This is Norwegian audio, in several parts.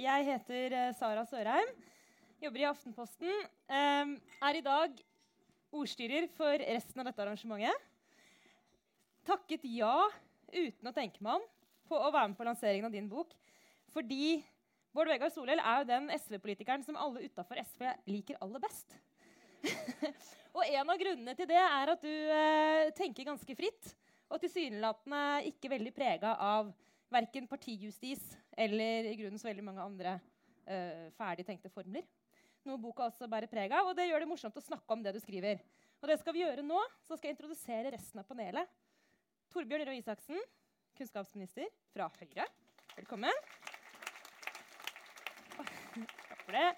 Jeg heter eh, Sara Sørheim, jobber i Aftenposten. Um, er i dag ordstyrer for resten av dette arrangementet. Takket ja uten å tenke meg om på å være med på lanseringen av din bok. Fordi Bård Vegar Solhjell er jo den SV-politikeren som alle utafor SV liker aller best. og en av grunnene til det er at du eh, tenker ganske fritt og tilsynelatende ikke veldig prega av verken partijustis eller i grunnen så veldig mange andre uh, ferdig tenkte formler. Noe boka også bærer preg av, og det gjør det morsomt å snakke om det du skriver. Og det skal vi gjøre nå. Så skal jeg introdusere resten av panelet. Torbjørn Røe Isaksen, kunnskapsminister fra Høyre. Velkommen. Takk for det.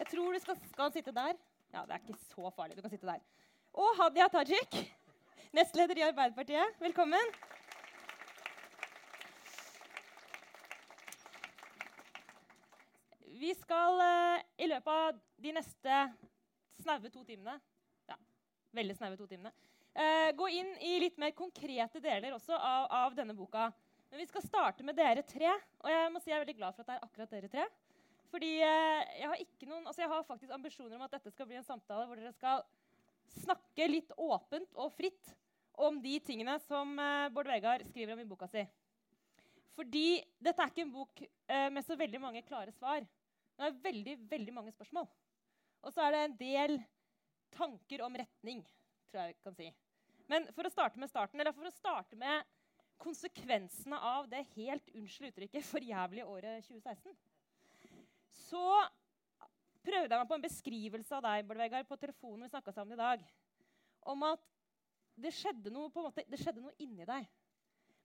Jeg tror du skal, skal sitte der. Ja, det er ikke så farlig. Du kan sitte der. Og Hadia Tajik, nestleder i Arbeiderpartiet. Velkommen. Vi skal uh, i løpet av de neste snaue to timene ja, veldig snaue to timene, uh, gå inn i litt mer konkrete deler også av, av, denne boka. Men vi skal starte med dere tre. Og jeg må si jeg er veldig glad for at det er akkurat dere tre. Fordi uh, jeg, har noen, altså jeg har faktisk ambisjoner om at dette skal bli en samtale hvor dere skal snakke litt åpent og fritt om de tingene som Bård Vegar skriver om i boka si. Fordi dette er ikke en bok med så veldig mange klare svar. Det er veldig, veldig mange spørsmål. Og så er det en del tanker om retning, tror jeg vi kan si. Men for å starte med starten, eller for å starte med konsekvensene av det helt unnskyld uttrykket for jævlig året 2016, så prøvde jeg meg på en beskrivelse av deg Bård Vegard, på telefonen vi snakka sammen i dag, om at det skjedde noe, på en måte, det skjedde noe inni deg.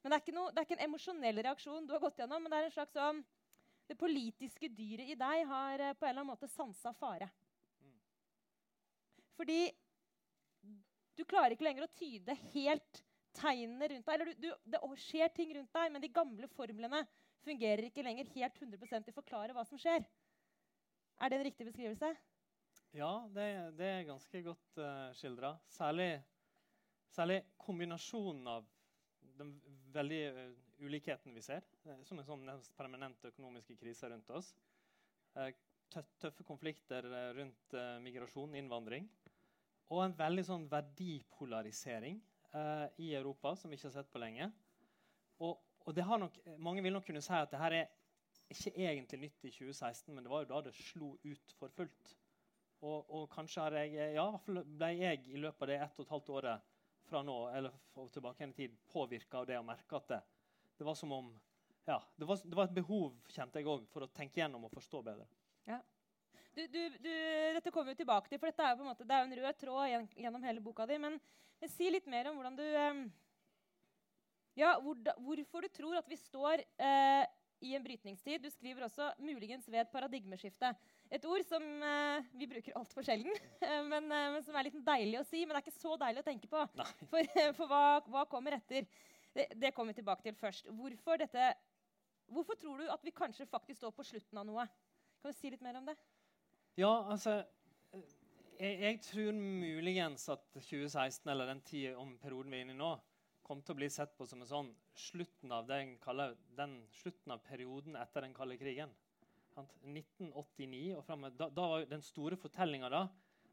Men det er, noe, det er ikke en emosjonell reaksjon du har gått gjennom, men det er en slags sånn det politiske dyret i deg har eh, på en eller annen måte sansa fare. Mm. Fordi du klarer ikke lenger å tyde helt tegnene rundt deg. Eller du, du, det skjer ting rundt deg, men de gamle formlene fungerer ikke lenger helt 100% til å forklare hva som skjer. Er det en riktig beskrivelse? Ja, det, det er ganske godt uh, eh, skildra. Særlig, særlig kombinasjonen av den veldig uh, ulikheten vi ser, eh, som en sånn permanent økonomiske krise rundt oss. Eh, tøffe konflikter eh, rundt migrasjon, innvandring. Og en veldig sånn verdipolarisering i Europa som vi ikke har sett på lenge. Og, og nok, mange vil nok kunne si at det her er ikke egentlig nytt i 2016, men det var jo da det slo ut for fullt. Og, og kanskje har jeg, ja, ble jeg i løpet av det ett og et halvt året fra nå eller tilbake i tid påvirka av det og merka at det, det var som om ja, det var, det var et behov kjente jeg også, for å tenke gjennom og forstå bedre. Ja. Du, du, du, dette kommer vi tilbake til, for dette er jo på en måte, det er en rød tråd gjennom hele boka di. Men, men si litt mer om hvordan du um, ja, hvor, Hvorfor du tror at vi står eh, i en brytningstid. Du skriver også 'muligens ved et paradigmeskifte'. Et ord som eh, vi bruker altfor sjelden, men, uh, men, som er litt deilig å si. Men det er ikke så deilig å tenke på. For, for hva, hva, kommer etter? Det, det, kommer vi tilbake til først. Hvorfor, dette, hvorfor tror du at vi kanskje faktisk står på slutten av noe? Kan du si litt mer om det? Ja, altså jeg, jeg tror muligens at 2016, eller den tiden om perioden vi er inne i nå, kom til å bli sett på som en sånn slutten av, den, kaller, den slutten av perioden etter den kalde krigen. 1989 og frem, da, var Den store fortellinga da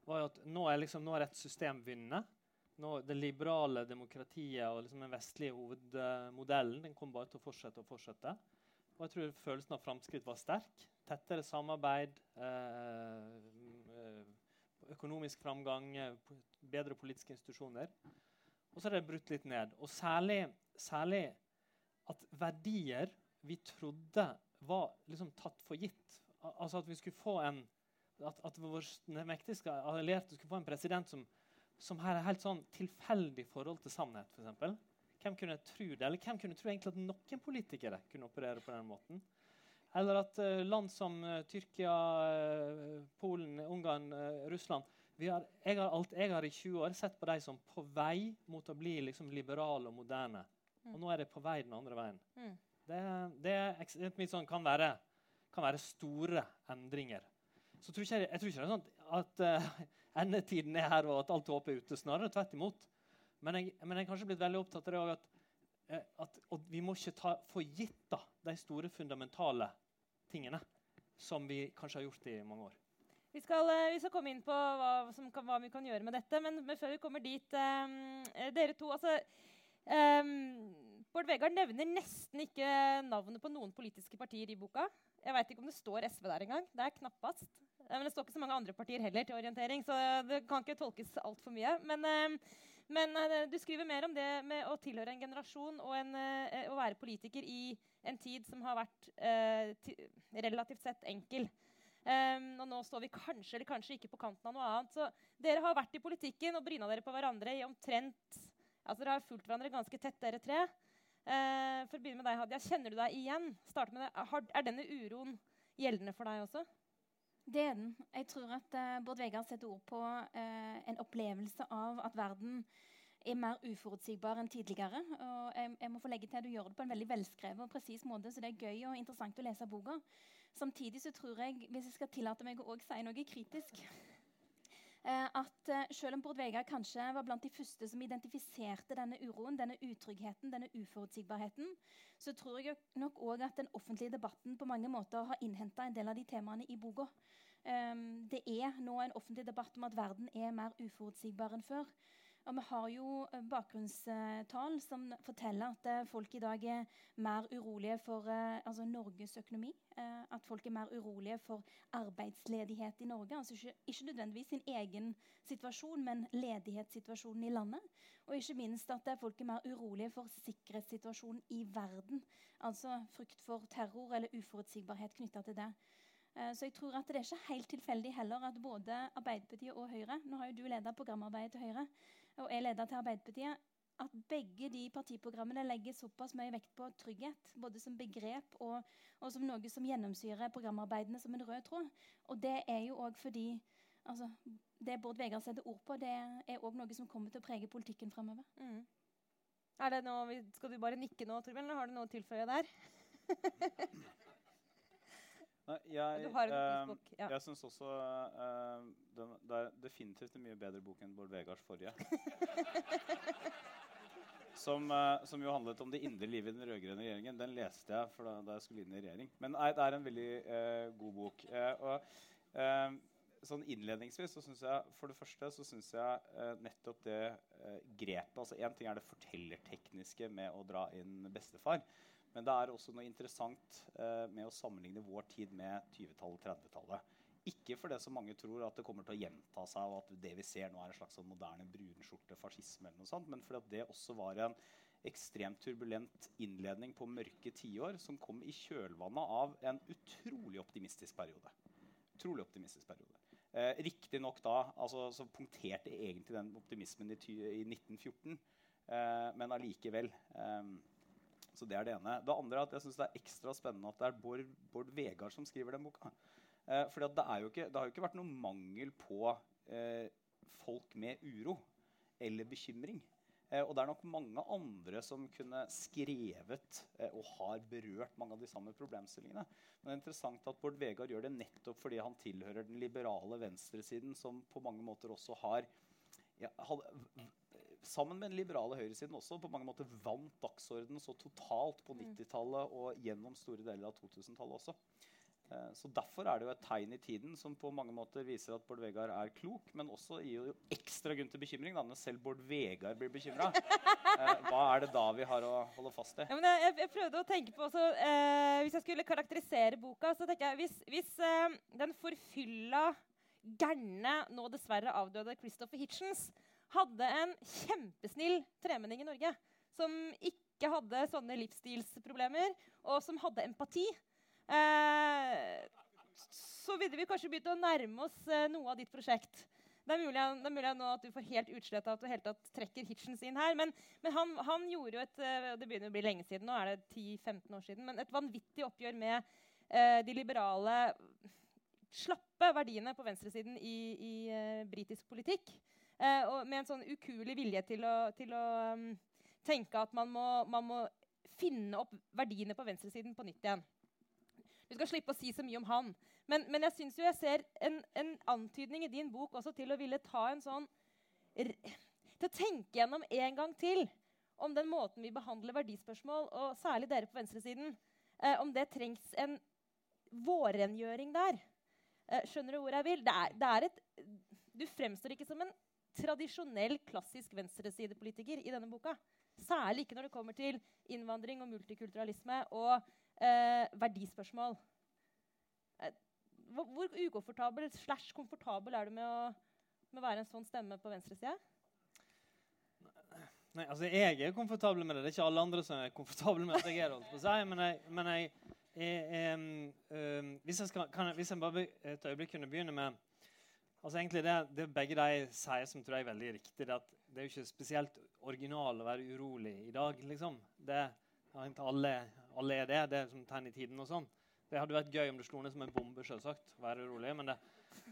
var jo at nå er, liksom, nå er et system vunnet nå, det liberale demokratiet og liksom den vestlige hovedmodellen den kom bare til å fortsette og fortsette. Og jeg tror følelsen av framskritt var sterk. Tettere samarbeid, eh økonomisk framgang, eh, bedre politiske institusjoner. Og så er det brutt litt ned. Og særlig, særlig at verdier vi trodde var liksom tatt for gitt. Altså at vi skulle få en at, at vår mektigste allierte skulle få en president som som har et helt sånn tilfeldig forhold til sannhet. Eksempel. hvem kunne tro det? Eller hvem kunne tro egentlig at noen politikere kunne operere på den måten? Eller at uh, land som uh, Tyrkia, uh, Polen, Ungarn, Russland har, jeg, har alt, jeg, har i 20 år sett på dem som på vei mot å bli liksom, liberale og moderne. Mm. Og nå er det på vei den andre veien. Mm. Det, det sånn, kan, være, kan, være, store endringer. Så tror jeg, jeg tror ikke det er sånn at endetiden er her, og at alt håp er ute. Snarere tvert imot. Men jeg, men jeg er kanskje blitt veldig opptatt av det at, eh, at vi må ikke ta for gitt da, de store, fundamentale tingene. som vi kanskje har gjort i mange år. Vi skal, eh, vi skal komme inn på hva, kan, hva, vi kan gjøre med dette. Men, men før vi kommer dit um, Dere to altså, um, Bård Vegar nevner nesten ikke navnet på noen politiske partier i boka. Jeg vet ikke om det står SV der engang. Det er knappast. Men det står ikke så mange andre partier heller til orientering, så det kan ikke tolkes altfor mye. Men, uh, men uh, du skriver mer om det med å tilhøre en generasjon og en, uh, å være politiker i en tid som har vært relativt sett enkel. Um, og nå står vi kanskje eller kanskje ikke på kanten av noe annet. Så dere har vært i politikken og bryna dere på hverandre i omtrent altså Dere har fulgt hverandre ganske tett, dere tre. Uh, for å begynne med deg, Hadia. Kjenner du deg igjen? Med har, er denne uroen gjeldende for deg også? Det er den. Jeg tror at uh, Bård Vegar setter ord på uh, en opplevelse av at verden er mer uforutsigbar enn tidligere. Og jeg, jeg, må få legge til at Du gjør det på en veldig velskrevet og presis måte, så det er gøy og interessant å lese boka. Samtidig så tror jeg, hvis jeg skal tillate meg å si noe kritisk at eh, Selv om Bård Vegar kanskje var blant de første som identifiserte denne uroen, denne utryggheten, denne uforutsigbarheten, så tror jeg nok òg at den offentlige debatten på mange måter har innhenta en del av de temaene i boka. Um, det er nå en offentlig debatt om at verden er mer uforutsigbar enn før. Og vi har jo eh, bakgrunnstall som forteller at eh, folk i dag er mer urolige for eh, altså Norges økonomi. at folk er mer urolige for arbeidsledighet i Norge. Altså ikke, ikke, nødvendigvis sin egen situasjon, men ledighetssituasjonen i landet. Og ikke minst at folk er mer urolige for sikkerhetssituasjonen i verden. Altså frykt for terror eller uforutsigbarhet knytta til det. Så jeg tror at det er ikke helt tilfeldig heller at både Arbeiderpartiet og Høyre Nå har jo du leda programarbeidet til Høyre og er leder til Arbeiderpartiet, at begge de partiprogrammene legger såpass mye vekt på trygghet, både som begrep og, og som noe som gjennomsyrer programarbeidene som en rød tråd. Og det er jo òg fordi altså, Det Bård Vegar setter ord på, det er òg noe som kommer til å prege politikken framover. Mm. Skal du bare nikke nå, Torbjørn, eller har du noe å tilføye der? Nei, jeg, uh, ja. jeg syns også uh, den, det er definitivt en mye bedre bok enn Bård Vegars forrige. som, uh, som, jo handlet om det indre livet i den rød-grønne regjeringen. Den leste jeg da, da, jeg skulle inn i regjering. Men nei, det er en veldig god bok. og sånn Innledningsvis så syns jeg for det første så synes jeg nettopp det grepet altså Én ting er det fortellertekniske med å dra inn bestefar. Men det er også noe interessant eh, med å sammenligne vår tid med 20-tallet og 30-tallet. Ikke fordi så mange tror at det kommer til å gjenta seg, og at det vi ser nå er en slags sånn moderne brunskjorte fascisme, eller noe sånt, men fordi det også var en ekstremt turbulent innledning på mørke tiår som kom i kjølvannet av en utrolig optimistisk periode. Utrolig optimistisk periode. Eh, Riktignok da altså, så punkterte egentlig den optimismen i, i 1914, eh, men allikevel. Eh, så Det er det ene. Det andre er at jeg synes det er ekstra spennende at det er Bård, Bård Vegard som skriver den boka. Eh, For det, det, har jo ikke vært noen mangel på eh, folk med uro eller bekymring. Eh, og det er nok mange andre som kunne skrevet eh, og har berørt mange av de samme problemstillingene. Men det er interessant at Bård Vegar gjør det nettopp fordi han tilhører den liberale venstresiden, som på mange måter også har ja, sammen med den liberale høyresiden også på mange måter vant dagsordenen så totalt på 90-tallet mm. og gjennom store deler av 2000-tallet også. Eh, så Derfor er det jo et tegn i tiden som på mange måter viser at Bård Vegar er klok, men også gir jo ekstra grunn til bekymring da, når selv Bård Vegar blir bekymra. Eh, hva er det da vi har å holde fast i? Ja, jeg, jeg, prøvde å tenke på også, eh, Hvis jeg skulle karakterisere boka, så tenker jeg hvis, hvis eh, den forfylla, gærne, nå dessverre avdøde Christopher Hitchens hadde en kjempesnill tremenning i Norge. Som ikke hadde sånne livsstilsproblemer, og som hadde empati. Eh, så ville vi kanskje begynt å nærme oss eh, noe av ditt prosjekt. Det er mulig, det er mulig nå at du får helt utslett av at du helt tatt trekker Hitchens inn her. Men, men han, han, gjorde jo et eh, det begynner å bli lenge siden, nå er det 10-15 år siden, men et vanvittig oppgjør med eh, de liberale, slappe verdiene på venstresiden i, i uh, britisk politikk. Eh, og med en sånn ukuelig vilje til å, til å um, tenke at man må, man må, finne opp verdiene på venstresiden på nytt igjen. Du skal slippe å si så mye om han. Men, men jeg syns jeg ser en, en, antydning i din bok også til å ville ta en sånn Til å tenke gjennom en gang til om den måten vi behandler verdispørsmål, og særlig dere på venstresiden, eh, om det trengs en vårrengjøring der. Eh, skjønner du hvor jeg vil? Det er, det er et, du fremstår ikke som en tradisjonell, klassisk venstresidepolitiker i denne boka. Særlig ikke når det kommer til innvandring og multikulturalisme og eh, verdispørsmål. Eh, hvor, ukomfortabel slash komfortabel er du med å, med å være en sånn stemme på venstresida? Nei, altså Jeg er komfortabel med det. Det er ikke alle andre som er komfortable med at jeg er. Si, men jeg, men hvis, jeg hvis jeg bare et øyeblikk kunne begynne med altså egentlig det, det begge de sier, som tror jeg er veldig riktig, det, at det er jo ikke spesielt original å være urolig i dag. liksom. Det, alle, alle er det. Det er som tegn i tiden. og sånn. Det hadde vært gøy om det slo ned som en bombe. selvsagt, være urolig, men, det,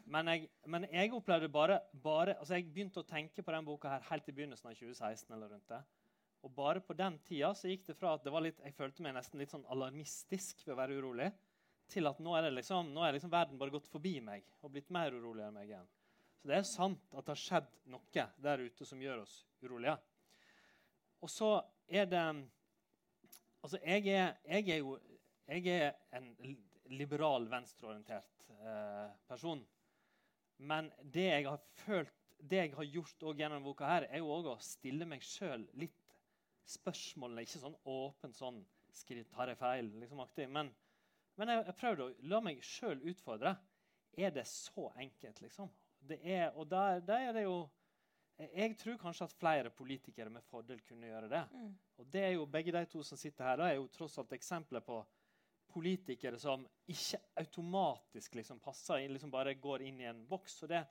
men, jeg, men jeg, opplevde bare, bare altså Jeg begynte å tenke på den boka her helt i begynnelsen av 2016. eller rundt det. Og bare på den tida så gikk det fra at det var litt, jeg følte meg nesten litt sånn alarmistisk ved å være urolig, til at nå er, liksom, nå er liksom verden bare gått forbi meg og blitt mer urolig enn meg igjen. Så det er sant at det har skjedd noe der ute som gjør oss urolige. Og så er det Altså, jeg er, jeg er jo jeg er en liberal, venstreorientert eh, person. Men det jeg har følt, det jeg har gjort gjennom boka, her, er jo også å stille meg sjøl litt spørsmålene. Ikke sånn åpent sånn Tar jeg feil? liksom aktig, Men, men jeg, jeg prøvde å la meg sjøl utfordre. Er det så enkelt, liksom? Det er, og der, der er det jo jeg tror kanskje at flere politikere med fordel kunne gjøre det. Mm. Og det er jo Begge de to som sitter her, da, er jo tross alt eksempler på politikere som ikke automatisk liksom passer inn, liksom bare går inn i en boks. Og det,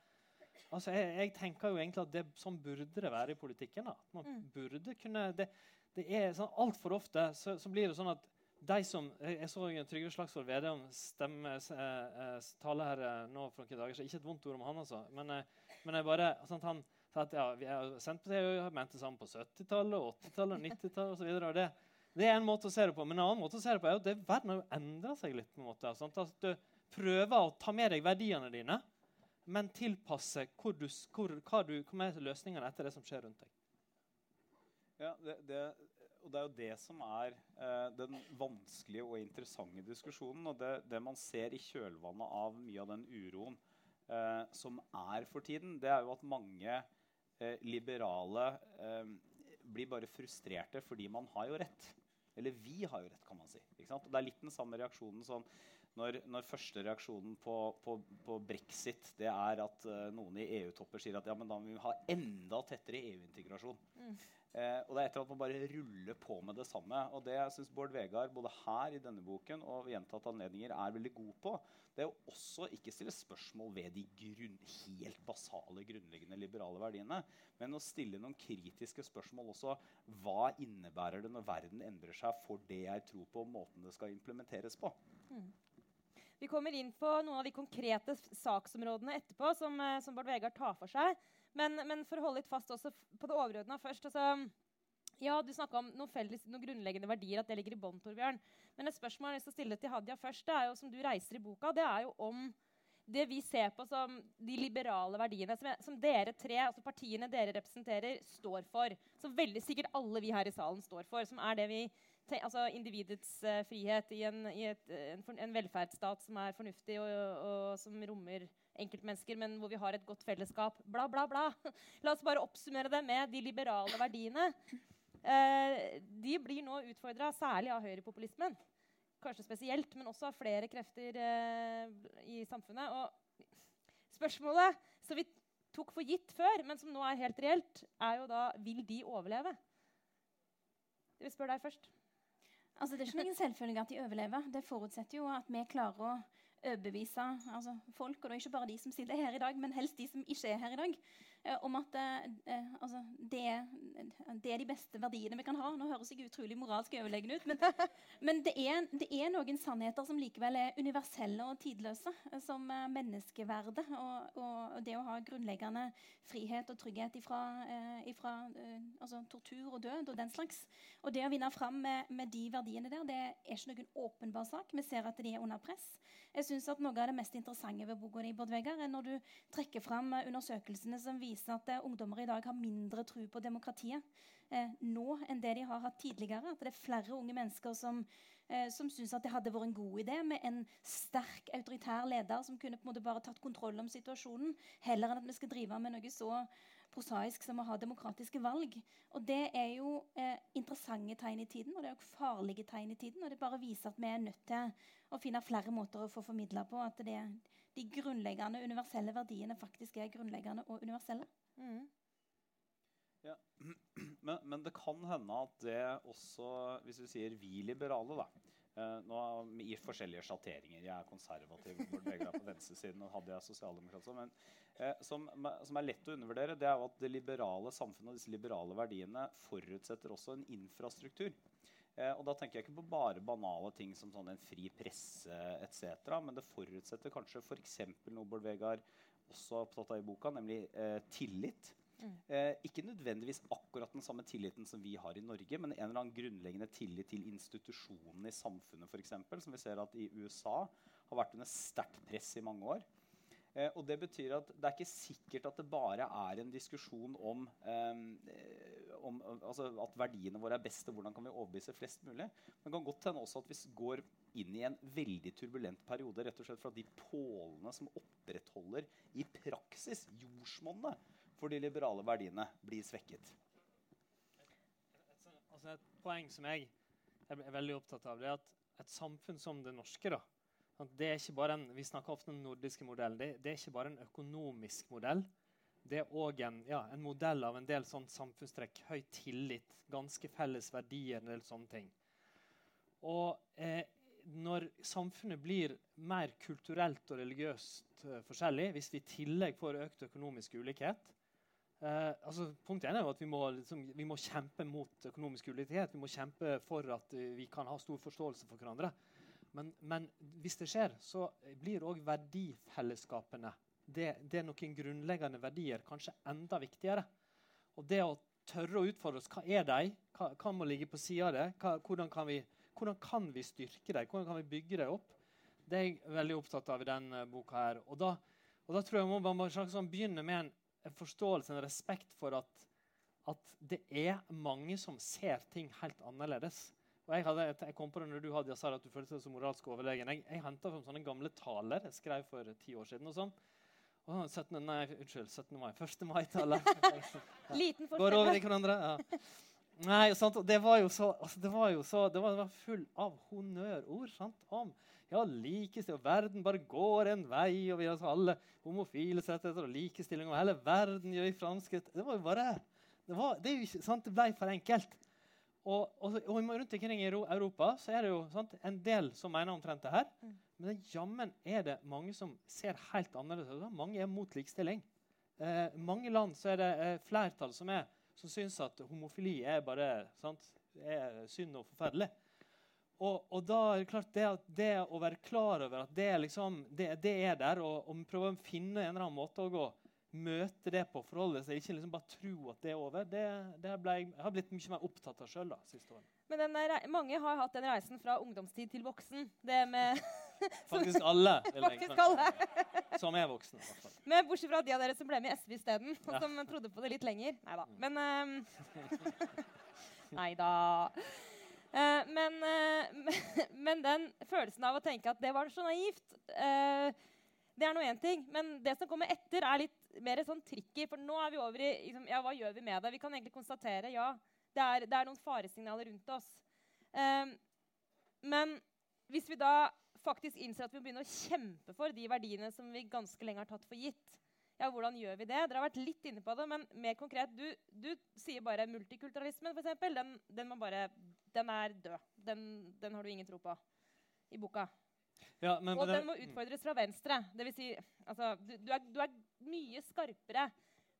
altså jeg, jeg, tenker jo egentlig at det, sånn burde det være i politikken. da. Man mm. burde kunne, det, det er sånn Altfor ofte så, så, blir det sånn at de som, Jeg så Trygve Slagsvold Vedum stemme, eh, eh, tale her eh, nå for noen dager så Ikke et vondt ord om han, altså. Men, eh, men jeg bare, sånn at han sa at ja, vi har Senterpartiet mente sammen samme på 70-tallet, 80-tallet, 90-tallet osv. Det, det er en måte å se det på. Men en annen måte å se det på er at verden har jo endra seg litt. på en måte. Sant? At du prøver å ta med deg verdiene dine, men tilpasse hvor du, hvor, hva, du, hva er løsningene etter det som skjer rundt deg. Ja, det, det, og det er jo det som er eh, den vanskelige og interessante diskusjonen. Og det, det, man ser i kjølvannet av mye av den uroen eh, som er for tiden, det er jo at mange eh, liberale eh, blir bare frustrerte fordi man har jo rett. Eller vi har jo rett, kan man si. det er litt den samme reaksjonen sånn, når, når, første reaksjonen på, på, på, brexit det er at uh, noen i EU-topper sier at ja, men da må vi ha enda tettere EU-integrasjon. Mm. Eh, og det er etter at man bare ruller på med det samme. Og det jeg synes Bård Vegar både her i denne boken og gjentatte anledninger er veldig god på, det er å også ikke stille spørsmål ved de grunn, helt basale, grunnleggende liberale verdiene, men å stille noen kritiske spørsmål også. Hva innebærer det når verden endrer seg for det jeg tror på, og måten det skal implementeres på? Mm. Vi kommer inn på noen av de konkrete saksområdene etterpå, som, eh, som Bård Vegar tar for seg. Men, men, for å holde litt fast også på det overordna først altså, ja, Du snakka om noen, felles, noen grunnleggende verdier, at det ligger i bånn. Men et spørsmål jeg skal stille til Hadia først, det er jo, som du reiser i boka, det er jo om det vi ser på som de liberale verdiene som, som dere tre, altså partiene dere representerer, står for. Som veldig sikkert alle vi her i salen står for. Som er det vi altså individets uh, frihet i, en, i et, en, en, velferdsstat som er fornuftig og, og, og som rommer enkeltmennesker, men hvor vi har et godt fellesskap. Bla, bla, bla. La oss bare oppsummere det med de liberale verdiene. Uh, de blir nå utfordra særlig av høyrepopulismen. Kanskje spesielt, men også av flere krefter uh, i samfunnet. Og spørsmålet som vi tok for gitt før, men som nå er helt reelt, er jo da vil de overleve? Jeg vil spørre deg først. Altså, det er ikke noen selvfølge at de overlever. Det forutsetter jo at vi klarer å overbevise altså folk, og det er ikke bare de som sitter her i dag, men helst de som ikke er her i dag, om at eh, eh altså, det, det, er de beste verdiene vi kan ha. Nå høres jeg utrolig moralsk overlegen ut, men, men det, er, det, er, noen sannheter som likevel er universelle og tidløse, eh, som eh, menneskeverdet og, og, det å ha grunnleggende frihet og trygghet ifra, eh, ifra altså, tortur og død og den slags. Og det å vinne fram med, med de verdiene der, det er ikke noen åpenbar sak. Vi ser at de er under press. Jeg synes at Noe av det mest interessante ved boka di er når du trekker fram eh, undersøkelsene som viser at uh, ungdommer i dag har mindre tro på demokratiet eh, nå enn det de har hatt tidligere. At det er flere unge mennesker som eh, syntes at det hadde vært en god idé med en sterk autoritær leder som kunne på en måte bare tatt kontroll om situasjonen, heller enn at vi skal drive med noe så prosaisk som å ha demokratiske valg. Og Det er jo eh, interessante tegn i tiden, og det er jo farlige tegn i tiden. og Det bare viser at vi er nødt til å finne flere måter å få formidla på at det, de grunnleggende universelle verdiene faktisk er grunnleggende og universelle. Mm. Ja. Men, men, det kan hende at det også, hvis vi sier vi liberale, da eh, nå I forskjellige sjatteringer. Jeg er konservativ, er på venstresiden og hadde jeg sosialdemokrat. Men eh, som, som, er lett å undervurdere, det er jo at det liberale samfunnet og disse liberale verdiene forutsetter også en infrastruktur. Eh, og da tenker jeg ikke på bare banale ting som sånn en fri presse etc., men det forutsetter kanskje f.eks. noe Bård Vegar også er opptatt av i boka, nemlig eh, tillit. Mm. Eh, ikke nødvendigvis akkurat den samme tilliten som vi har i Norge, men en eller annen grunnleggende tillit til institusjonene i samfunnet, for eksempel, som vi ser at i USA har vært under sterkt press i mange år. Eh, og det betyr at det er ikke sikkert at det bare er en diskusjon om, eh, om altså at verdiene våre er best, og hvordan kan vi overbevise flest mulig. Men det kan godt hende også at vi går inn i en veldig turbulent periode rett og slett fra de pålene som opprettholder i praksis jordsmonnet for de liberale verdiene blir svekket. Altså et poeng som jeg er veldig opptatt av, det er at et samfunn som det norske da, det er ikke bare en, Vi snakker ofte om den nordiske modellen. Det, det, er ikke bare en økonomisk modell. Det er òg en, ja, en, modell av en del sånn samfunnstrekk. Høy tillit, ganske felles verdier, en del sånne ting. Og eh, når samfunnet blir mer kulturelt og religiøst eh, forskjellig, hvis vi i tillegg får økt økonomisk ulikhet, Eh, altså, punkt én er jo at vi må, liksom, vi må, kjempe mot økonomisk ulikhet. Vi må kjempe for at uh, vi kan ha stor forståelse for hverandre. Men, men hvis det skjer, så blir òg verdifellesskapene det, det, er noen grunnleggende verdier kanskje enda viktigere. Og det å tørre å utfordre oss hva er de? Hva, hva må ligge på sida av det? Hva, hvordan, kan vi, hvordan, kan vi, styrke dem? Hvordan kan vi bygge dem opp? Det er jeg veldig opptatt av i denne boka. her. Og da, og da tror jeg man må sånn begynne med en forståelse, en respekt for at, at, det er mange som ser ting helt annerledes. Og jeg, hadde, jeg kom på det når du hadde, sa at du følte deg som moralsk overlegen. Jeg, jeg henta fram sånne gamle taler jeg skrev for ti år siden. og sånn. Og 17, nei, unnskyld, 17. mai. 1. mai-taler. Liten forskjell. Går over i hverandre. ja. Nei, sant? Det var jo så, altså, det var jo så, det var, det var full av honnørord sant? om ja, likestilling, og verden bare går en vei, og vi har altså alle homofiles rettigheter og likestilling, og hele verden gjør framskritt. Det var jo bare Det, var, det, jo, sant? det ble for enkelt. Og, og, og, rundt omkring i Europa så er det jo sant, en del som mener omtrent det her. Mm. Men jammen er det mange som ser helt annerledes ut. Mange er mot likestilling. Eh, mange land så er det eh, flertall som, er, som syns at homofili er bare sant, er synd og forferdelig. Og, og, da er det klart det, det, å være klar over at det, liksom, det, det er der, og, og, prøve å finne en eller annen måte å gå, møte det på, forholde seg, ikke liksom bare tro at det er over, det, det ble, jeg har blitt mye mer opptatt av sjøl siste året. Men der, mange har hatt den reisen fra ungdomstid til voksen. Det med Faktisk alle. Faktisk alle. som er voksne. Men bortsett fra de av dere som ble med i SV isteden, og ja. som trodde på det litt lenger. Nei da. Men um, Nei da. Uh, men, uh, men, den følelsen av å tenke at det var så naivt, uh, det er nå én ting. Men det som kommer etter, er litt mer sånn tricky. For nå er vi over i liksom, ja, hva gjør vi med det? Vi kan egentlig konstatere ja, det er, det er noen faresignaler rundt oss. men hvis vi da faktisk innser at vi må begynne å kjempe for de verdiene som vi ganske lenge har tatt for gitt, ja, hvordan gjør vi det? Dere har vært litt inne på det, men mer konkret. Du, du sier bare multikulturalismen, f.eks. Den, den, den er død. Den, den, har du ingen tro på i boka. Ja, men, og den må utfordres fra venstre. Det vil si, altså, du, du, er, du er mye skarpere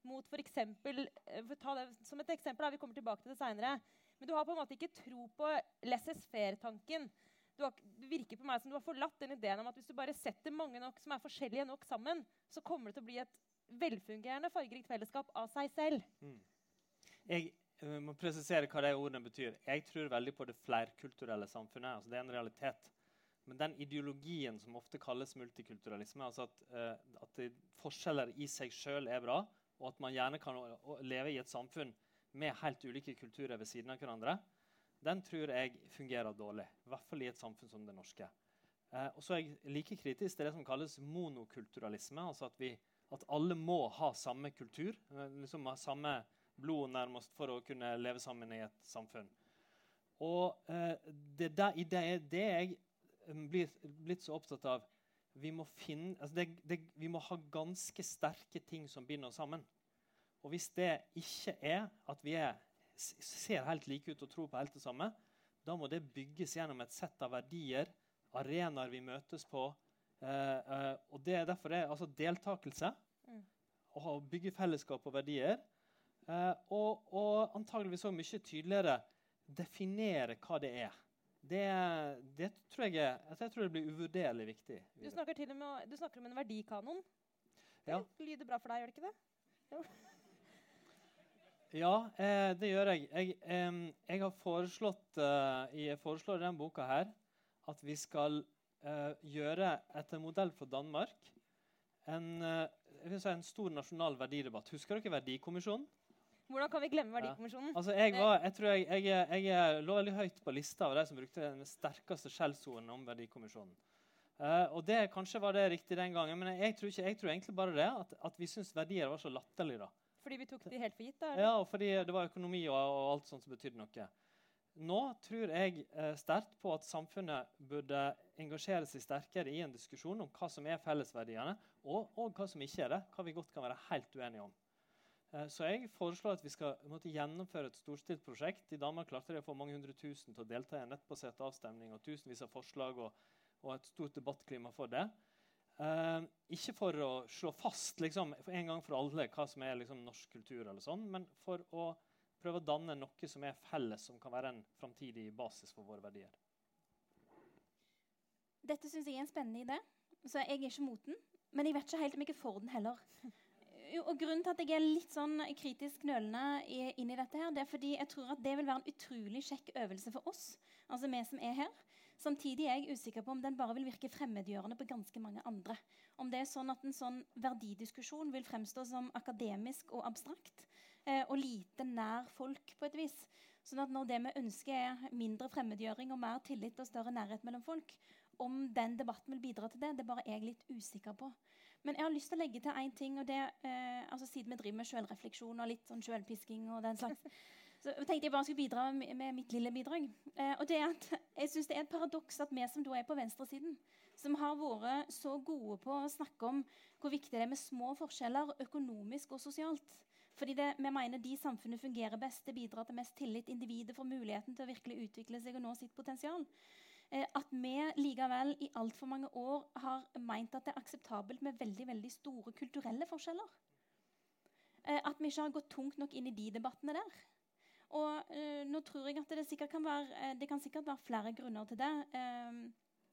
mot f.eks. Eh, ta det som et eksempel, da, vi kommer tilbake til det seinere. Men du har på en måte ikke tro på laissez-faire-tanken. det virker på meg som du har forlatt den ideen om at hvis du bare setter mange nok som er forskjellige nok sammen, så kommer det til å bli et velfungerende, fargerikt fellesskap av seg selv. Mm. Jeg uh, må presisere hva de ordene betyr. Jeg tror veldig på det flerkulturelle samfunnet. altså Det er en realitet. Men den ideologien som ofte kalles multikulturalisme, altså at, uh, at forskjeller i seg sjøl er bra, og at man gjerne kan leve i et samfunn med helt ulike kulturer ved siden av hverandre, den tror jeg fungerer dårlig. I hvert fall i et samfunn som det norske. Uh, og så er jeg like kritisk til det som kalles monokulturalisme. altså at, vi, at alle må ha samme kultur, eh, liksom ha samme blod nærmest for å kunne leve sammen i et samfunn. Og eh, det, der, det er det jeg eh, blir blitt så opptatt av. Vi må, finne, altså det, det, vi må ha ganske sterke ting som binder oss sammen. Og hvis det ikke er at vi er, ser helt like ut og tror på helt det samme, da må det bygges gjennom et sett av verdier, arenaer vi møtes på. Eh, eh, og det er derfor det er altså deltakelse, mm. å bygge fellesskap og verdier. Eh, og, og antageligvis òg mye tydeligere definere hva det er. Det, det tror jeg, jeg tror det blir uvurderlig viktig. Du snakker, til og med, du snakker om en verdikanon. Det ja. lyder bra for deg, gjør det ikke det? Jo. Ja, eh, det gjør jeg. Jeg, eh, jeg har foreslått eh, jeg foreslår i denne boka her at vi skal eh, gjøre, etter modell for Danmark, en, eh, en, stor nasjonal verdidebatt. Husker dere Verdikommisjonen? Hvordan kan vi glemme Verdikommisjonen? Ja. Altså, jeg, var, jeg, tror jeg, jeg, jeg, lå veldig høyt på lista av de som brukte den sterkeste skjellsordene om Verdikommisjonen. Uh, og det Kanskje var det riktig den gangen, men jeg tror, ikke, tror egentlig bare det, at, at vi syntes verdier var så latterlig. da. Fordi vi tok de helt for gitt? da? Ja, og fordi det var økonomi og, og alt sånt som betydde noe. Nå tror jeg eh, sterkt på at samfunnet burde engasjere seg sterkere i en diskusjon om hva som er fellesverdiene, og, og hva som ikke er det. Hva vi godt kan være helt uenige om. Eh, så jeg foreslår at vi skal måtte, gjennomføre et storstilt prosjekt. I Danmark klarte de å få mange hundre tusen til å delta i en nettbasert avstemning og tusenvis av forslag og, og et stort debattklima for det. Eh, ikke for å slå fast liksom, for en gang for alle hva som er liksom, norsk kultur, eller sånn, men for å prøve å danne noe som er felles, som kan være en framtidig basis for våre verdier. Dette syns jeg er en spennende idé, så jeg er ikke mot den. Men jeg vet ikke helt om jeg er for den heller. Og grunnen til at jeg er litt sånn kritisk nølende inn i dette, her, det er fordi jeg tror at det vil være en utrolig kjekk øvelse for oss, altså vi som er her, Samtidig er jeg usikker på om den bare vil virke fremmedgjørende på ganske mange andre. Om det er sånn at en sånn verdidiskusjon vil fremstå som akademisk og abstrakt eh, og lite nær folk på et vis. Sånn at når det vi ønsker er mindre fremmedgjøring og mer tillit og større nærhet mellom folk, om den debatten vil bidra til det, det er bare jeg litt usikker på. Men jeg har lyst til å legge til én ting. og det, eh, altså Siden vi driver med selvrefleksjon og litt sånn selvpisking og den slags, så tenkte jeg bare skulle bidra med, med mitt lille bidrag. Eh, og det er at jeg synes det er et paradoks at vi som da er på venstresiden, som har vært så gode på å snakke om hvor viktig det er med små forskjeller økonomisk og sosialt fordi det, vi mener de samfunnet fungerer best, det bidrar til mest tillit, individet får muligheten til å virkelig utvikle seg og nå sitt potensial. Eh, at vi likevel i altfor mange år har meint at det er akseptabelt med veldig, veldig store kulturelle forskjeller. Eh, at vi ikke har gått tungt nok inn i de debattene der. Og uh, nå tror jeg at det sikkert kan være, uh, det kan sikkert være flere grunner til det. Uh,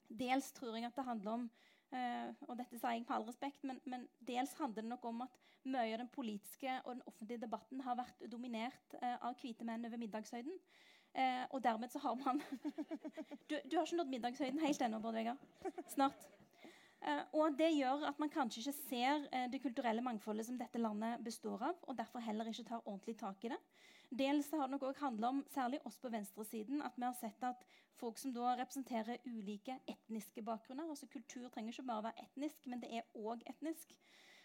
dels tror jeg at det handler om og dette sier jeg med all respekt, men, men, dels handler det nok om at mye av den politiske og den offentlige debatten har vært dominert av hvite menn over middagshøyden. Og dermed så har man du, du, har ikke nådd middagshøyden helt ennå, Bård Vegar. Snart. og det gjør at man kanskje ikke ser det kulturelle mangfoldet som dette landet består av, og derfor heller ikke tar ordentlig tak i det. Dels har det nok også handlet om, særlig oss på venstresiden, at vi har sett at folk som da representerer ulike etniske bakgrunner altså Kultur trenger ikke bare være etnisk, men det er òg etnisk.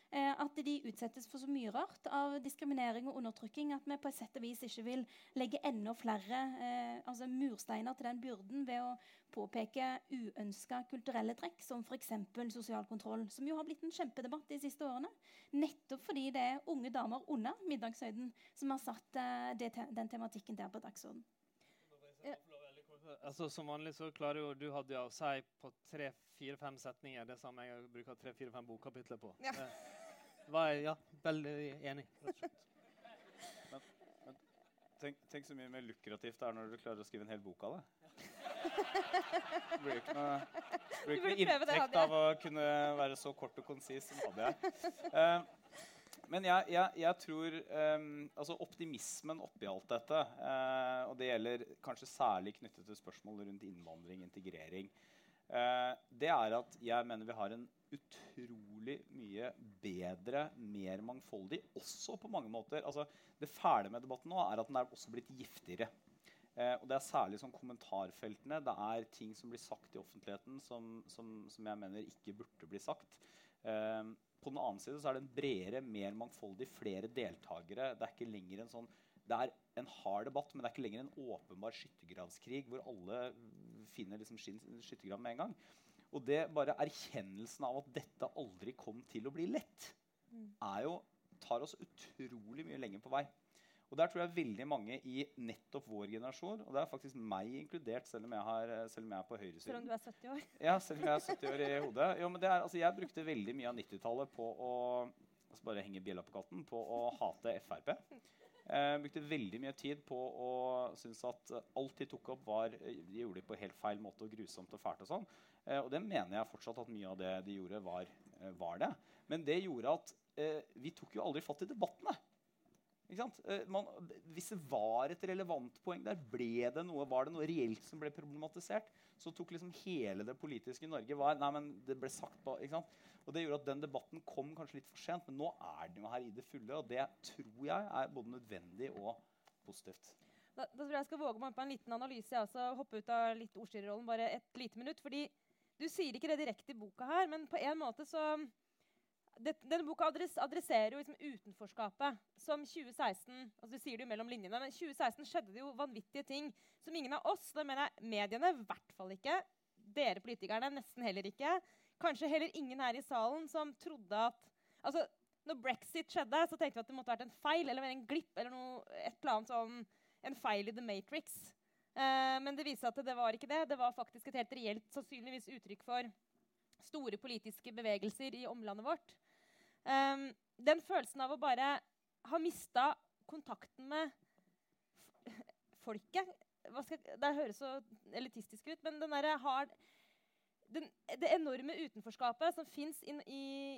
Eh, at de utsettes for så mye rart av diskriminering og undertrykking at vi på et sett og vis ikke vil legge enda flere eh, altså mursteiner til den byrden ved å påpeke uønska kulturelle trekk, som f.eks. sosial kontroll, som jo har blitt en kjempedebatt de siste årene. Nettopp fordi det er unge damer under middagshøyden som har satt eh, det, den tematikken der på dagsorden. Altså, som vanlig så klarer jo du Hadia, å si på tre-fire-fem setninger det samme jeg bruker tre-fire-fem bokkapitler på. Ja var jeg ja, veldig enig. Men, men tenk, tenk, så mye mer lukrativt det er når du klarer å skrive en hel bok av det. Det blir ikke noe, blir ikke noe inntekt av å kunne være så kort og konsis som hadde jeg. Uh, men jeg, jeg, jeg tror um, altså Optimismen oppi alt dette, uh, og det gjelder kanskje særlig knyttet til spørsmål rundt innvandring, integrering, uh, det er at jeg mener vi har en utrolig mye bedre, mer mangfoldig, også på mange måter. Altså, det fæle med debatten nå er at den er også blitt giftigere. Eh, og det er særlig sånn kommentarfeltene. Det er ting som blir sagt i offentligheten som, som, som jeg mener ikke burde bli sagt. Eh, på den annen side så er det en bredere, mer mangfoldig, flere deltakere. Det er ikke lenger en sånn det er en hard debatt, men det er ikke lenger en åpenbar skyttergravskrig hvor alle finner liksom sin skyttergrav med en gang. Og det bare erkjennelsen av at dette aldri kom til å bli lett, Mm. er jo, tar oss utrolig mye lenger på vei. Og der tror jeg veldig mange i nettopp vår generasjon, og det er faktisk meg inkludert, selv om jeg, har, selv om jeg er på Selv om du er 70 år. ja, selv om jeg er 70 år i hodet. Jo, men det er, altså, jeg brukte veldig mye av 90-tallet på å altså bare henge bjella på katten, på å hate Frp. Jeg brukte veldig mye tid på å synes at alt de tok opp, var, de gjorde det på helt feil måte og grusomt og fælt. Og sånn. Eh, og det mener jeg fortsatt at mye av det de gjorde, var, eh, var det. Men det gjorde at eh, vi tok jo aldri fatt i debattene. Eh, man, hvis det var et relevant poeng der, ble det noe, var det noe reelt som ble problematisert, så tok liksom hele det politiske Norge var, nei, men det ble sagt ikke sant? Og Det gjorde at den debatten kom kanskje litt for sent, men nå er den jo her i det fulle. Og det tror jeg er både nødvendig og positivt. Da, da tror jeg jeg skal våge meg på en liten analyse. Jeg også, hoppe ut av litt ordstyrerrollen bare et lite minutt. fordi Du sier ikke det direkte i boka her, men på en måte så Denne boka adresserer jo liksom utenforskapet som 2016 altså Du sier det jo mellom linjene, men 2016 skjedde det jo vanvittige ting som ingen av oss, da mener jeg mediene, i hvert fall ikke, dere politikerne nesten heller ikke, kanskje heller ingen her i salen som trodde at altså, når brexit skjedde, så tenkte vi at det måtte vært en feil eller en glipp eller noe, et eller annet sånn, en feil i The Matrix. Eh, men det viste at det var ikke det. Det var faktisk et helt reelt sannsynligvis uttrykk for store politiske bevegelser i omlandet vårt. Um, den følelsen av å bare ha mista kontakten med folket skal, Det høres så elitistisk ut, men den derre har den, det enorme utenforskapet som fins i,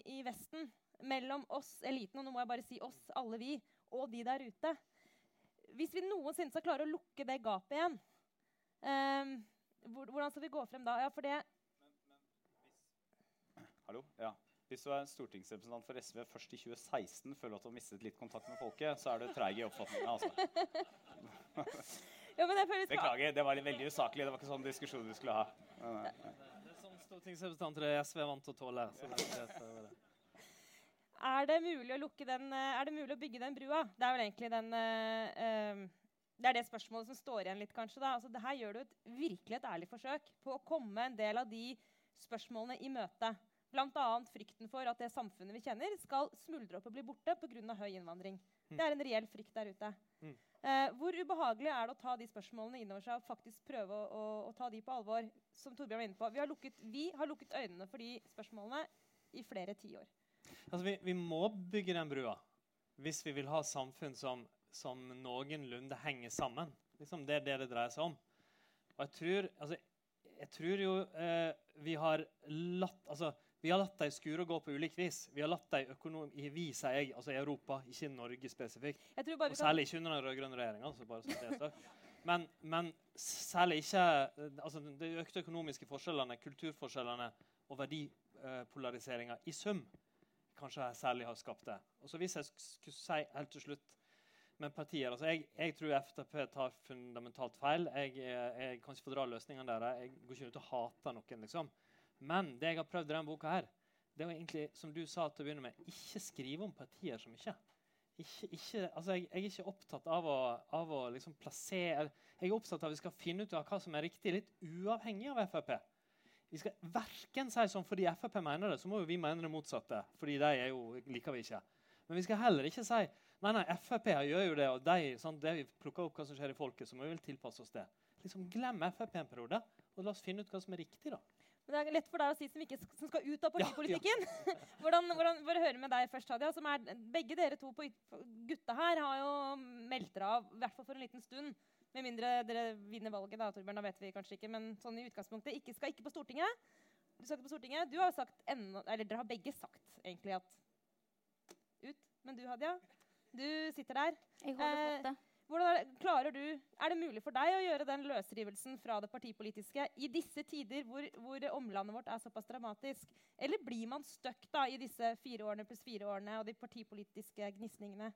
i Vesten mellom oss, eliten, og nå må jeg bare si oss, alle vi, og de der ute Hvis vi noensinne skal klare å lukke det gapet igjen, um, hvordan skal vi gå frem da? Ja, for det Hallo? Ja. Hvis du er stortingsrepresentant for SV først i 2016 føler at du har mistet litt kontakt med folket, så er du treig i oppfatninga. Altså. ja, men jeg føler Beklager, det var veldig usaklig. Det var ikke sånn diskusjon vi skulle ha. Nei. Det er sånn stortingsrepresentanter i SV er vant til å tåle. Så det. Er det mulig å lukke den, eh, er det mulig å bygge den brua? Det er vel egentlig den eh, eh, Det er det spørsmålet som står igjen litt, kanskje. da. Altså, det her gjør du et, virkelig et ærlig forsøk på å komme en del av de spørsmålene i møte. Bl.a. frykten for at det samfunnet vi kjenner, skal smuldre opp og bli borte pga. høy innvandring. Det er en reell frykt der ute. Mm. Eh, hvor ubehagelig er det å ta de spørsmålene inn over seg og faktisk prøve å, å, å ta de på alvor? Som Torbjørn var inne på. Vi har, lukket, vi har lukket øynene for de spørsmålene i flere tiår. Altså, vi, vi må bygge den brua hvis vi vil ha samfunn som, som noenlunde henger sammen. Liksom det er det det dreier seg om. Og jeg tror, altså, jeg tror jo eh, vi har latt altså, vi har latt dem skure og gå på ulikt vis. Vi har latt dem økonom i vi, sier jeg, altså i Europa, ikke i Norge spesifikt. Jeg tror bare Og kan... særlig ikke under den rød-grønne regjeringa. Altså men, men særlig ikke altså De økte økonomiske forskjellene, kulturforskjellene og verdipolariseringa i sum kanskje særlig har skapt det. Og så Hvis jeg skulle si helt til slutt med partier altså jeg, jeg tror FrP tar fundamentalt feil. Jeg, jeg kan ikke fordra løsningene deres. Jeg går ikke ut og hater noen. liksom. Men det jeg har prøvd i denne boka, her, det er egentlig, som du sa til å begynne med, ikke skrive om partier som ikke ikke, ikke, altså jeg, jeg er ikke opptatt av å, av å liksom plassere Jeg er opptatt av at vi skal finne ut av hva som er riktig, litt uavhengig av Frp. Vi skal verken si sånn fordi Frp mener det, så må jo vi mene det motsatte. fordi de er jo, liker vi ikke. Men vi skal heller ikke si nei, nei, Frp gjør jo det, og de, sånn, vi plukker opp hva som skjer i folket, så må vi vel tilpasse oss det. Liksom Glem Frp en periode, og la oss finne ut hva som er riktig. da. Men det er lett for deg å si som, ikke, som skal ut av Ja, ja. partipolitikken. hvordan, hvordan, bare høre med deg først, Hadia. Som er, begge dere to på, gutta her har jo meldt dere av, i hvert fall for en liten stund. Med mindre dere vinner valget, da, Torbjørn, da vet vi kanskje ikke. Men sånn i utgangspunktet ikke, skal ikke på Stortinget. Du skal ikke på Stortinget. Du har sagt enda, eller dere har begge sagt egentlig at ut. Men du, Hadia, du sitter der. Jeg har Eh, fortet. Hvordan er, klarer du, er det mulig for deg å gjøre den løsrivelsen fra det partipolitiske i disse tider hvor, hvor omlandet vårt er såpass dramatisk? Eller blir man stuck da, i disse fire årene pluss fire årene og de partipolitiske gnisningene?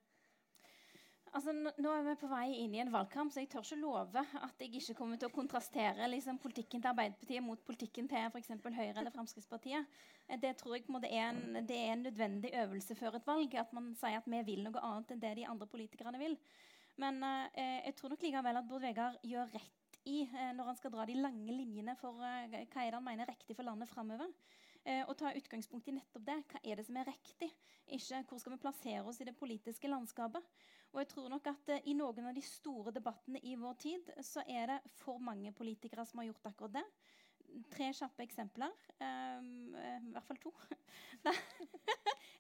Altså, nå er vi på vei inn i en valgkamp, så jeg tør ikke love at jeg ikke kommer til å kontrastere liksom, politikken til Arbeiderpartiet mot politikken til f.eks. Høyre eller Fremskrittspartiet. Det tror jeg måte er en, det er en nødvendig øvelse før et valg. At man sier at vi vil noe annet enn det de andre politikerne vil. Men eh, jeg tror nok likevel at Bård Vegar gjør rett i eh, når han skal dra de lange linjene for eh, hva er det han mener er riktig for landet framover. Eh, og ta utgangspunkt i nettopp det. Hva er det som er riktig? Ikke hvor skal vi plassere oss i det politiske landskapet. Og jeg tror nok at eh, I noen av de store debattene i vår tid så er det for mange politikere som har gjort akkurat det. Tre kjappe eksempler. Um, I hvert fall to.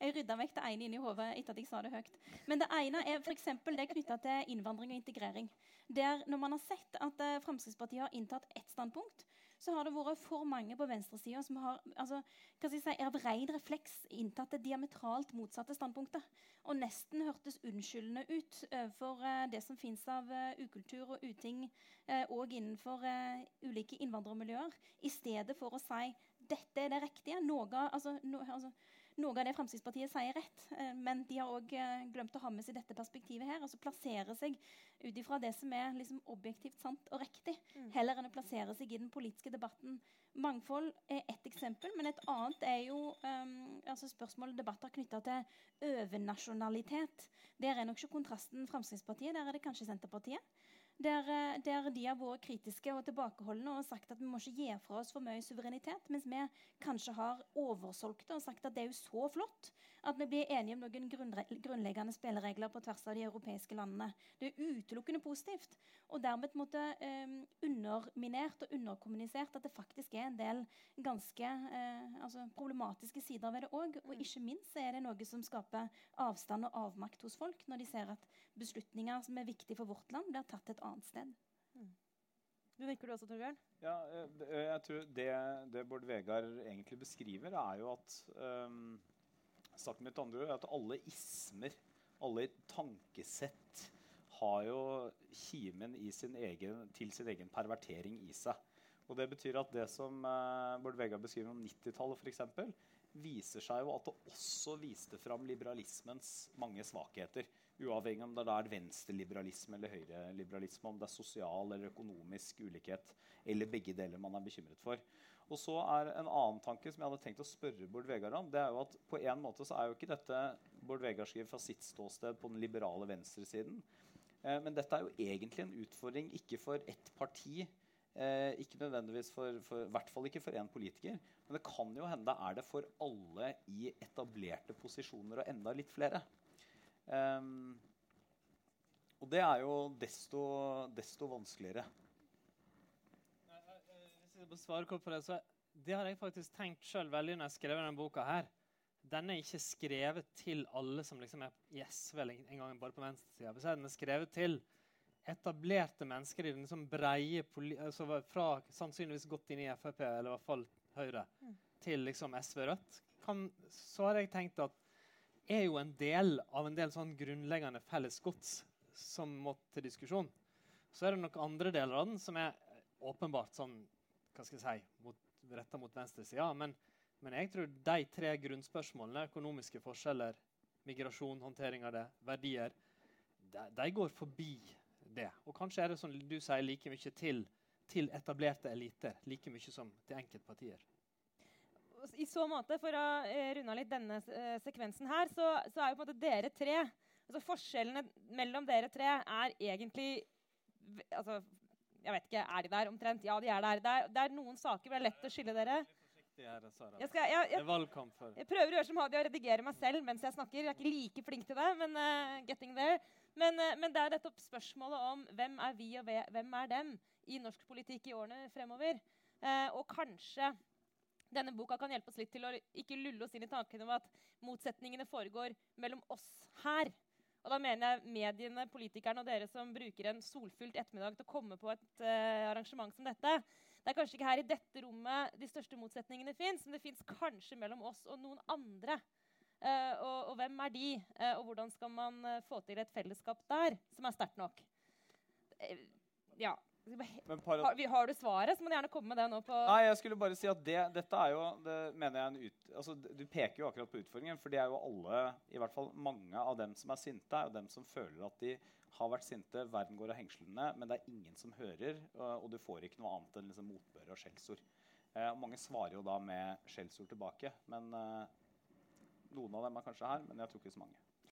jeg rydda vekk det ene inni hodet etter at jeg sa det høyt. Men det ene er for det knytta til innvandring og integrering. Der Når man har sett at uh, Fremskrittspartiet har inntatt ett standpunkt, så har det vært for mange på venstresida som har altså, hva skal jeg si, av ren refleks inntatt det diametralt motsatte standpunktet. Og nesten hørtes unnskyldende ut overfor for uh, det som fins av uh, ukultur og uting òg innenfor ulike innvandrermiljøer, i stedet for å si dette er det riktige. Noe, altså, no, altså, noe av det Fremskrittspartiet sier rett, eh, men de har òg eh, glemt å ha med seg dette perspektivet her. altså Plassere seg ut ifra det som er liksom objektivt sant og riktig, mm. heller enn å plassere seg i den politiske debatten. Mangfold er ett eksempel, men et annet er jo um, altså spørsmål og debatter knytta til overnasjonalitet. Der er nok ikke kontrasten Fremskrittspartiet, der er det kanskje Senterpartiet. Der, eh, der, de har vært kritiske og tilbakeholdne og sagt at vi må ikke gi fra oss for mye suverenitet, mens vi kanskje har oversolgt det og sagt at det er jo så flott at vi blir enige om noen grunnleggende spilleregler på tvers av de europeiske landene. Det er utelukkende positivt. Og dermed måtte eh, underminert og underkommunisert at det faktisk er en del ganske eh, altså problematiske sider ved det òg. Og ikke minst er det noe som skaper avstand og avmakt hos folk når de ser at beslutninger som er viktige for vårt land, blir tatt et annet sted. Mm. Du nikker du også, Torbjørn? Ja, eh, jeg tror det, det Bård Vegar egentlig beskriver, er jo at um, Sagt med et andre ord at alle ismer, alle tankesett, har jo kimen sin egen, til sin egen pervertering i seg. Og Det betyr at det som uh, Bård Vegar beskriver om 90-tallet, f.eks., viser seg jo at det også viste fram liberalismens mange svakheter. Uavhengig om det er venstreliberalisme eller høyreliberalisme, om det er sosial eller økonomisk ulikhet eller begge deler man er bekymret for. Og så er En annen tanke som jeg hadde tenkt å spørre Bård Vegard om, det er jo at på en måte så er jo ikke dette Bård Vegard skriver fra sitt ståsted på den liberale venstresiden. Eh, men dette er jo egentlig en utfordring ikke for ett parti. Eh, ikke nødvendigvis for, for, hvert fall ikke for én politiker. Men det kan jo hende er det for alle i etablerte posisjoner og enda litt flere. Um, og det er jo desto, desto vanskeligere på svare kort på det, så det har jeg faktisk tenkt sjøl veldig når jeg skrev denne boka. her. Den er ikke skrevet til alle som liksom er i SV en gang bare på venstresida. Den er skrevet til etablerte mennesker i den liksom breie altså Fra sannsynligvis gått inn i Frp, eller i hvert fall Høyre, mm. til liksom SV Rødt. Kan, så har jeg tenkt at er jo en del av en del sånn grunnleggende felles gods som må til diskusjon. Så er det nok andre deler av den som er åpenbart sånn hva skal jeg si, retta mot venstresida. Men, men jeg tror de tre grunnspørsmålene, økonomiske forskjeller, migrasjon, håndtering av det, verdier, de, de, går forbi det. Og kanskje er det som du sier, like mye til, til etablerte eliter, like mye som til enkeltpartier. I så måte, For å eh, runde av litt denne eh, sekvensen her, så, så, er jo på en måte dere tre altså Forskjellene mellom dere tre er egentlig altså, jeg vet ikke, Er de der omtrent? Ja, de er der. Det er, det er noen saker hvor det er lett å skille dere. Jeg, skal, jeg, jeg, jeg, prøver å gjøre som Hadia og redigere meg selv mens jeg snakker. Jeg er ikke like flink til det, men uh, getting there. Men, uh, men, det er nettopp spørsmålet om hvem er vi og hvem er dem i norsk politikk i årene fremover. Uh, og kanskje denne boka kan hjelpe oss litt til å ikke lulle oss inn i tanken om at motsetningene foregår mellom oss her og da mener jeg mediene, politikerne og dere som bruker en solfylt ettermiddag til å komme på et uh, arrangement som dette. Det er kanskje ikke her i dette rommet de største motsetningene fins, men det fins kanskje mellom oss og noen andre. Uh, og, og, hvem er de, uh, og hvordan skal man få til et fellesskap der som er sterkt nok? ja. Men har, har du svaret, så må du gjerne komme med det nå på Nei, jeg skulle bare si at det, dette er jo det mener jeg en ut, altså, Du peker jo akkurat på utfordringen, for det er jo alle, i hvert fall mange av dem som er sinte, er jo dem som føler at de har vært sinte, verden går av hengslene, men det er ingen som hører, og, og du får ikke noe annet enn liksom, motbør og skjellsord. Eh, mange svarer jo da med skjellsord tilbake, men eh, noen av dem er kanskje her, men jeg tror ikke så mange.